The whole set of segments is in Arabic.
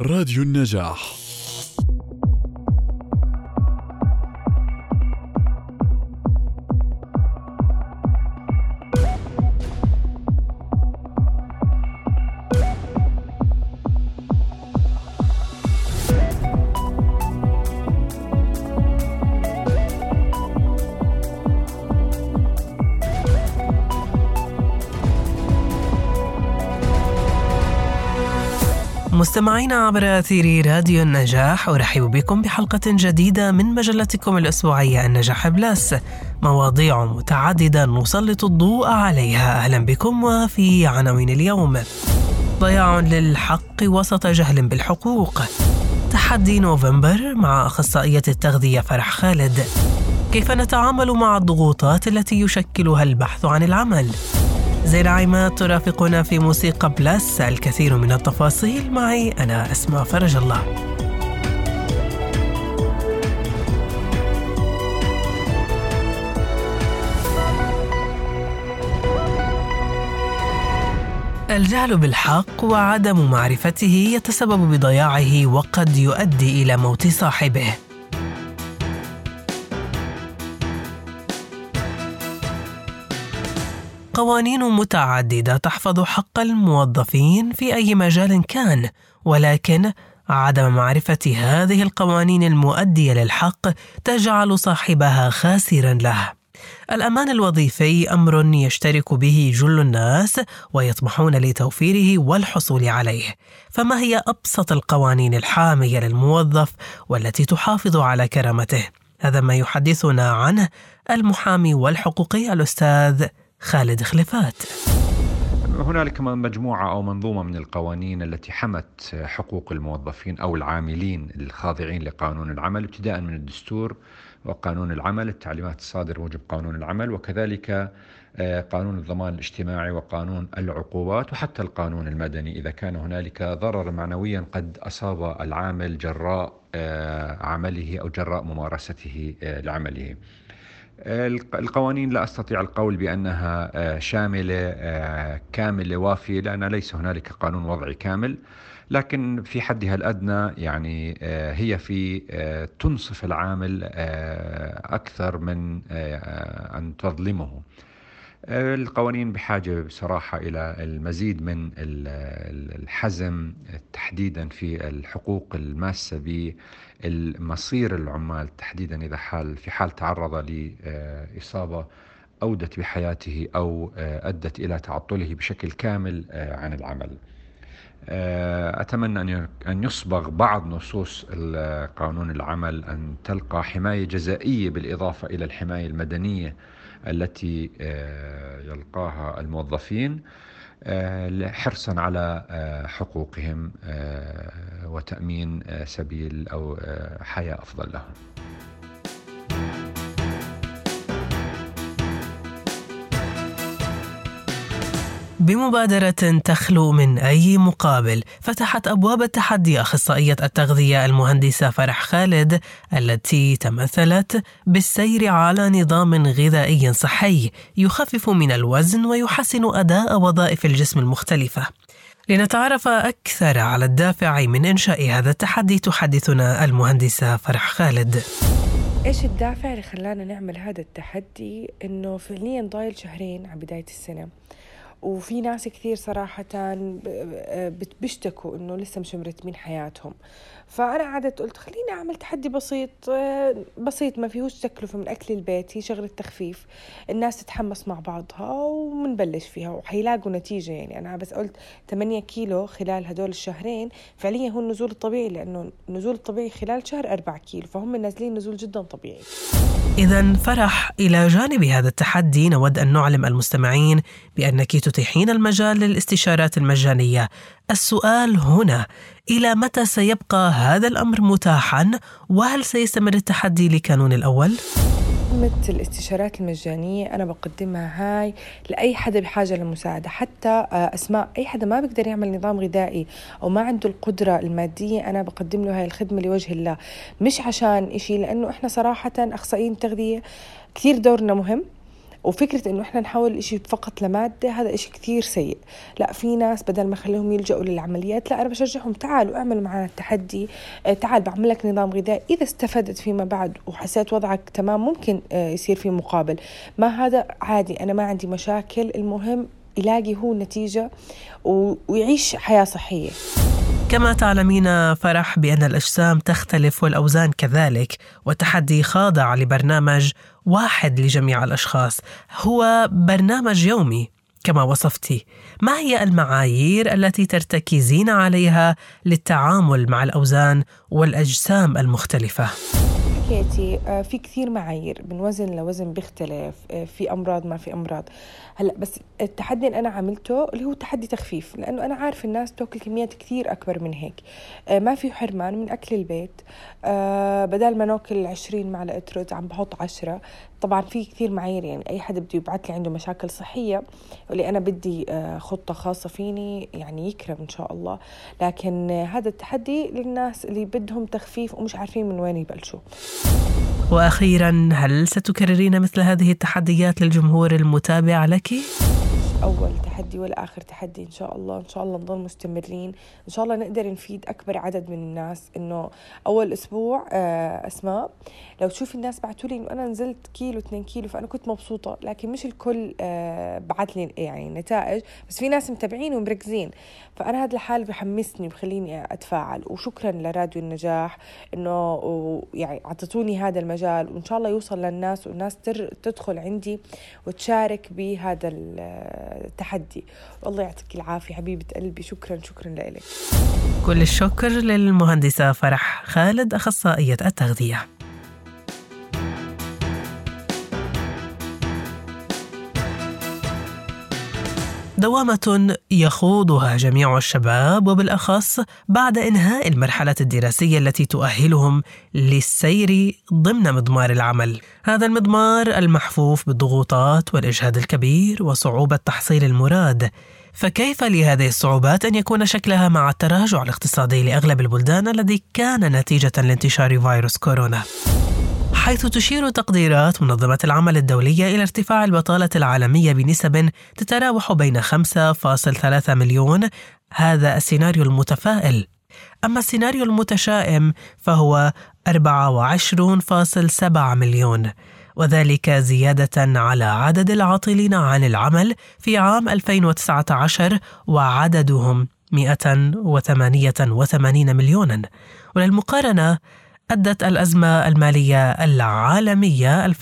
راديو النجاح. مستمعينا عبر أثير راديو النجاح أرحب بكم بحلقة جديدة من مجلتكم الأسبوعية النجاح بلاس مواضيع متعددة نسلط الضوء عليها. أهلا بكم وفي عناوين اليوم. ضياع للحق وسط جهل بالحقوق. تحدي نوفمبر مع أخصائية التغذية فرح خالد. كيف نتعامل مع الضغوطات التي يشكلها البحث عن العمل؟ زين عماد ترافقنا في موسيقى بلس الكثير من التفاصيل. معي أنا أسماء فرج الله. الجهل بالحق وعدم معرفته يتسبب بضياعه وقد يؤدي إلى موت صاحبه. قوانين متعددة تحفظ حق الموظفين في أي مجال كان ولكن عدم معرفة هذه القوانين المؤدية للحق تجعل صاحبها خاسرا له. الأمان الوظيفي أمر يشترك به جل الناس ويطمحون لتوفيره والحصول عليه. فما هي أبسط القوانين الحامية للموظف والتي تحافظ على كرامته؟ هذا ما يحدثنا عنه المحامي والحقوقي الأستاذ خالد خلفات هنالك مجموعة أو منظومة من القوانين التي حمت حقوق الموظفين أو العاملين الخاضعين لقانون العمل ابتداء من الدستور وقانون العمل التعليمات الصادرة موجب قانون العمل وكذلك آه، قانون الضمان الاجتماعي وقانون العقوبات وحتى القانون المدني. إذا كان هنالك ضرر معنويا قد أصاب العامل جراء آه، عمله أو جراء ممارسته آه، لعمله. القوانين لا أستطيع القول بأنها آه، شاملة آه، كاملة وافية لأن ليس هنالك قانون وضعي كامل. لكن في حدها الأدنى يعني آه، هي في تنصف العامل أكثر من أن تظلمه. القوانين بحاجة بصراحة إلى المزيد من الحزم تحديدا في الحقوق الماسة بالمصير العمال تحديدا إذا حال في حال تعرض لإصابة أودت بحياته أو أدت إلى تعطله بشكل كامل عن العمل. أتمنى أن يصبغ بعض نصوص قانون العمل أن تلقى حماية جزائية بالإضافة إلى الحماية المدنية التي آه، يلقاها الموظفين آه، حرصا على آه، حقوقهم وتأمين سبيل أو حياة أفضل لهم. بمبادرة تخلو من أي مقابل فتحت أبواب التحدي أخصائية التغذية المهندسة فرح خالد التي تمثلت بالسير على نظام غذائي صحي يخفف من الوزن ويحسن أداء وظائف الجسم المختلفة. لنتعرف أكثر على الدافع من إنشاء هذا التحدي تحدثنا المهندسة فرح خالد. إيش الدافع اللي خلانا نعمل هذا التحدي؟ إنه فعليا ضايل شهرين على بداية السنة. وفي ناس كثير صراحة بيشتكوا إنه لسه مش مرتبين حياتهم. فأنا قعدت قلت خليني أعمل تحدي بسيط بسيط ما فيهوش تكلفة من أكل البيت هي شغلة تخفيف. الناس تتحمس مع بعضها ومنبلش فيها وحيلاقوا نتيجة يعني. أنا بس قلت 8 كيلو خلال هدول الشهرين فعليا هو النزول الطبيعي لأنه النزول الطبيعي خلال شهر 4 كيلو فهم نازلين نزول جدا طبيعي. إذا فرح إلى جانب هذا التحدي. نود أن نعلم المستمعين بأنك تتيحين المجال للاستشارات المجانية. السؤال هنا إلى متى سيبقى هذا الأمر متاحا؟ وهل سيستمر التحدي لكانون الأول؟ خدمة الاستشارات المجانية أنا بقدمها هاي لأي حدا بحاجة للمساعدة حتى آه، أسماء أي حدا ما بيقدر يعمل نظام غذائي أو ما عنده القدرة المادية أنا بقدم له هاي الخدمة لوجه الله. مش عشان إشي لأنه إحنا صراحة أخصائيين التغذية كثير دورنا مهم. وفكرة إنه إحنا نحول إشي فقط لمادة هذا إشي كثير سيء. لا في ناس بدل ما خليهم يلجأوا للعمليات لا أنا بشجعهم تعالوا اعملوا معنا التحدي آه، تعال بعمل لك نظام غذائي. إذا استفدت فيما بعد وحسيت وضعك تمام ممكن آه، يصير في مقابل. ما هذا؟ عادي أنا ما عندي مشاكل. المهم يلاقي هو نتيجة ويعيش حياة صحية. كما تعلمين فرح بأن الأجسام تختلف والأوزان كذلك والتحدي خاضع لبرنامج واحد لجميع الأشخاص. هو برنامج يومي كما وصفتي. ما هي المعايير التي ترتكزين عليها للتعامل مع الأوزان والأجسام المختلفة؟ حكيتي آه، في كثير معايير من وزن لوزن بيختلف آه، في أمراض ما في أمراض. هلأ بس التحدي اللي أنا عملته اللي هو تحدي تخفيف لأنه أنا عارف الناس بتأكل كميات كثير أكبر من هيك. آه، ما في حرمان من أكل البيت. بدل ما نأكل 20 معلقة رز عم بحط 10 طبعا في كثير معايير يعني أي حدا بده يبعث لي عنده مشاكل صحية واللي أنا بدي خطة خاصة فيني يعني يكرم إن شاء الله لكن هذا التحدي للناس اللي بدهم تخفيف ومش عارفين من وين يبلشوا وأخيرا هل ستكررين مثل هذه التحديات للجمهور المتابع لك؟ أول تحدي ولا آخر تحدي إن شاء الله. إن شاء الله نضل مستمرين. إن شاء الله نقدر نفيد أكبر عدد من الناس. إنه أول أسبوع آه، أسماء لو تشوفي الناس بعثوا لي إنه أنا نزلت كيلو 2 كيلو فأنا كنت مبسوطة. لكن مش الكل آه، بعث لي يعني نتائج. بس في ناس متابعين ومركزين. فأنا هذا الحال بحمسني بخليني أتفاعل. وشكرا لراديو النجاح. إنه يعني أعطتوني هذا المجال. وإن شاء الله يوصل للناس والناس تدخل عندي وتشارك بهذا التحدي. والله يعطيك العافية حبيبة قلبي. شكرا شكرا لك كل الشكر للمهندسة فرح خالد أخصائية التغذية. دوامة يخوضها جميع الشباب وبالأخص بعد إنهاء المرحلة الدراسية التي تؤهلهم للسير ضمن مضمار العمل. هذا المضمار المحفوف بالضغوطات والإجهاد الكبير وصعوبة تحصيل المراد. فكيف لهذه الصعوبات أن يكون شكلها مع التراجع الاقتصادي لأغلب البلدان الذي كان نتيجة لانتشار فيروس كورونا؟ حيث تشير تقديرات منظمة العمل الدولية إلى ارتفاع البطالة العالمية بنسب تتراوح بين 5.3 مليون. هذا السيناريو المتفائل. أما السيناريو المتشائم فهو 24.7 مليون وذلك زيادة على عدد العاطلين عن العمل في عام 2019 وعددهم 188 مليونا. وللمقارنة أدت الأزمة المالية العالمية 2008-2009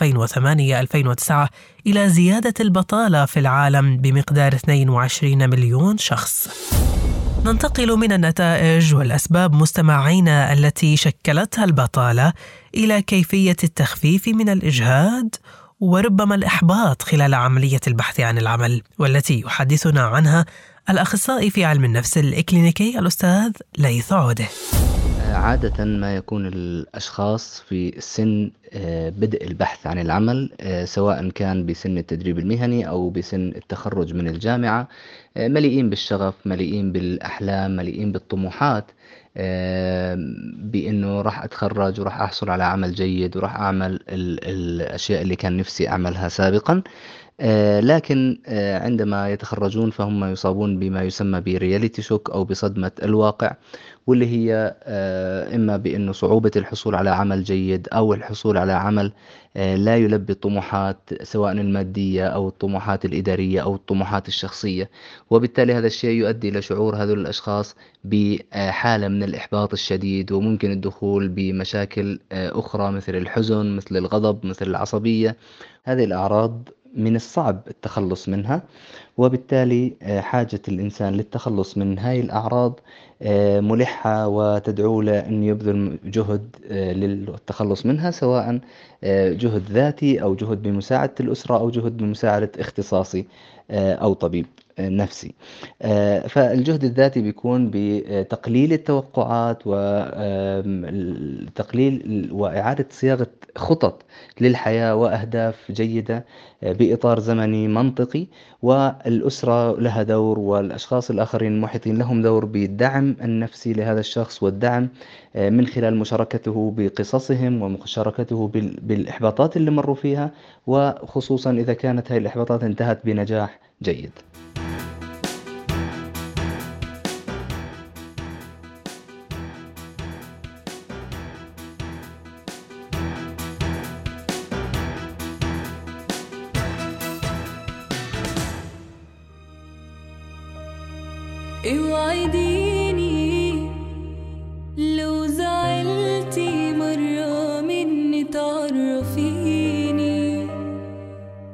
إلى زيادة البطالة في العالم بمقدار 22 مليون شخص. ننتقل من النتائج والأسباب مستمعينا التي شكلتها البطالة إلى كيفية التخفيف من الإجهاد وربما الإحباط خلال عملية البحث عن العمل والتي يحدثنا عنها الأخصائي في علم النفس الإكلينيكي الأستاذ ليث عوده. عادة ما يكون الأشخاص في سن آه، بدء البحث عن العمل آه، سواء كان بسن التدريب المهني أو بسن التخرج من الجامعة آه، مليئين بالشغف مليئين بالأحلام مليئين بالطموحات بأنه راح أتخرج وراح أحصل على عمل جيد وراح أعمل الأشياء اللي كان نفسي أعملها سابقا. لكن عندما يتخرجون فهم يصابون بما يسمى برياليتي شوك أو بصدمة الواقع واللي هي آه، إما بأنه صعوبة الحصول على عمل جيد أو الحصول على عمل آه، لا يلبي الطموحات سواء المادية أو الطموحات الإدارية أو الطموحات الشخصية. وبالتالي هذا الشيء يؤدي إلى شعور هذول الأشخاص بحالة من الإحباط الشديد وممكن الدخول بمشاكل آه، أخرى مثل الحزن مثل الغضب مثل العصبية. هذه الأعراض من الصعب التخلص منها. وبالتالي حاجة الإنسان للتخلص من هاي الأعراض آه، ملحة وتدعو له أن يبذل جهد آه، للتخلص منها سواء آه، جهد ذاتي أو جهد بمساعدة الأسرة أو جهد بمساعدة اختصاصي أو طبيب نفسي. فالجهد الذاتي بيكون بتقليل التوقعات وتقليل وإعادة صياغة خطط للحياة وأهداف جيدة بإطار زمني منطقي و والأسرة لها دور والأشخاص الآخرين المحيطين لهم دور بالدعم النفسي لهذا الشخص والدعم آه، من خلال مشاركته بقصصهم ومشاركته بالإحباطات اللي مروا فيها وخصوصا إذا كانت هذه الإحباطات انتهت بنجاح جيد. إوعديني لو زعلتي مرة مني تعرفيني.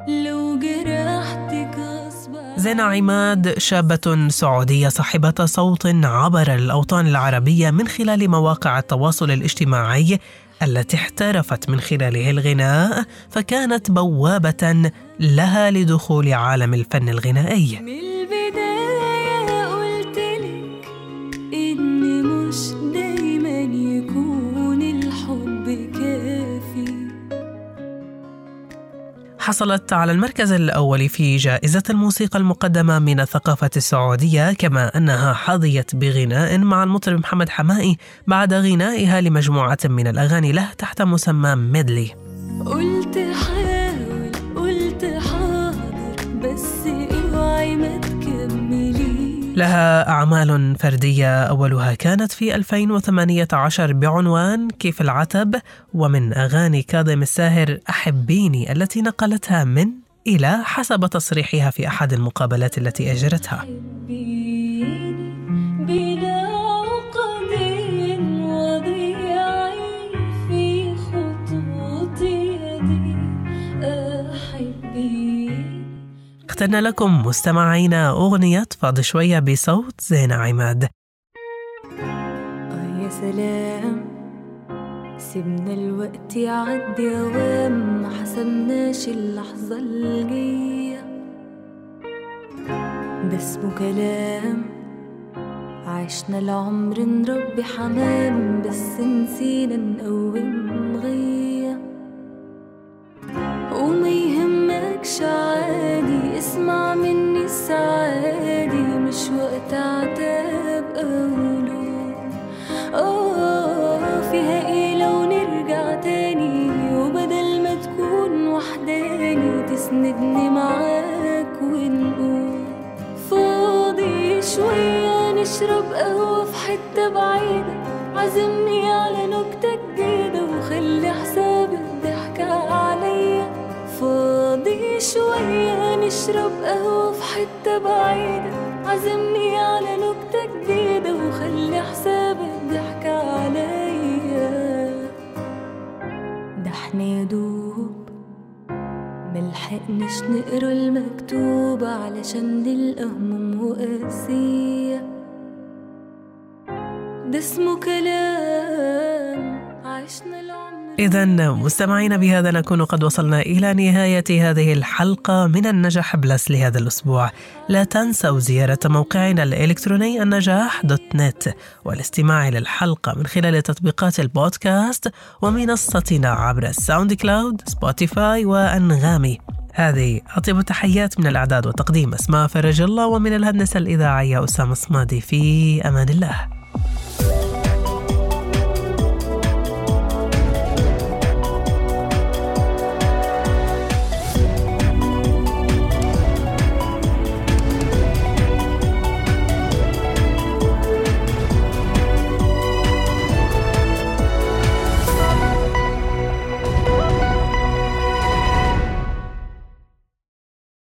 لو جرحتك زينة عماد شابة سعودية صاحبة صوت عبر الأوطان العربية من خلال مواقع التواصل الاجتماعي التي احترفت من خلاله الغناء فكانت بوابة لها لدخول عالم الفن الغنائي. حصلت على المركز الأول في جائزة الموسيقى المقدمة من الثقافة السعودية كما أنها حظيت بغناء مع المطرب محمد حمائي بعد غنائها لمجموعة من الأغاني له تحت مسمى ميدلي. قلت حاول قلت حاضر بس اوعي ما لها أعمال فردية. أولها كانت في 2018 بعنوان كيف العتب ومن أغاني كاظم الساهر أحبيني التي نقلتها من إلى حسب تصريحها في أحد المقابلات التي أجرتها. اخترنا لكم مستمعينا أغنية فاضي شوية بصوت زينة عماد. آه يا سلام سيبنا الوقت يعدي أوام ما حسبناش اللحظة الجاية. ده اسمه كلام عشنا العمر نربي حمام بس نسينا نقوم غية اسمع مني السعادي مش وقت عتاب أقوله. آه فيها إيه لو نرجع تاني وبدل ما تكون وحداني تسندني معاك ونقول. فاضي شوية نشرب قهوة في حتة بعيدة عزمني نشرب قهوة في حتة بعيدة. عزمني على نكتة جديدة وخلي حساب الضحكة عليا. ده إحنا يدوب ملحقناش نقرا المكتوب علشان نلقى هموم وقاسية ده اسمه كلام إذا مستمعينا بهذا نكون قد وصلنا إلى نهاية هذه الحلقة من النجاح بلس لهذا الأسبوع. لا تنسوا زيارة موقعنا الإلكتروني النجاح dot net والاستماع إلى الحلقة من خلال تطبيقات البودكاست ومنصتنا عبر ال SoundCloud Spotify وأنغامي. هذه أطيب تحيات من الإعداد والتقديم أسماء فرج الله ومن الهندسة الإذاعية أسامة صمادي في أمان الله.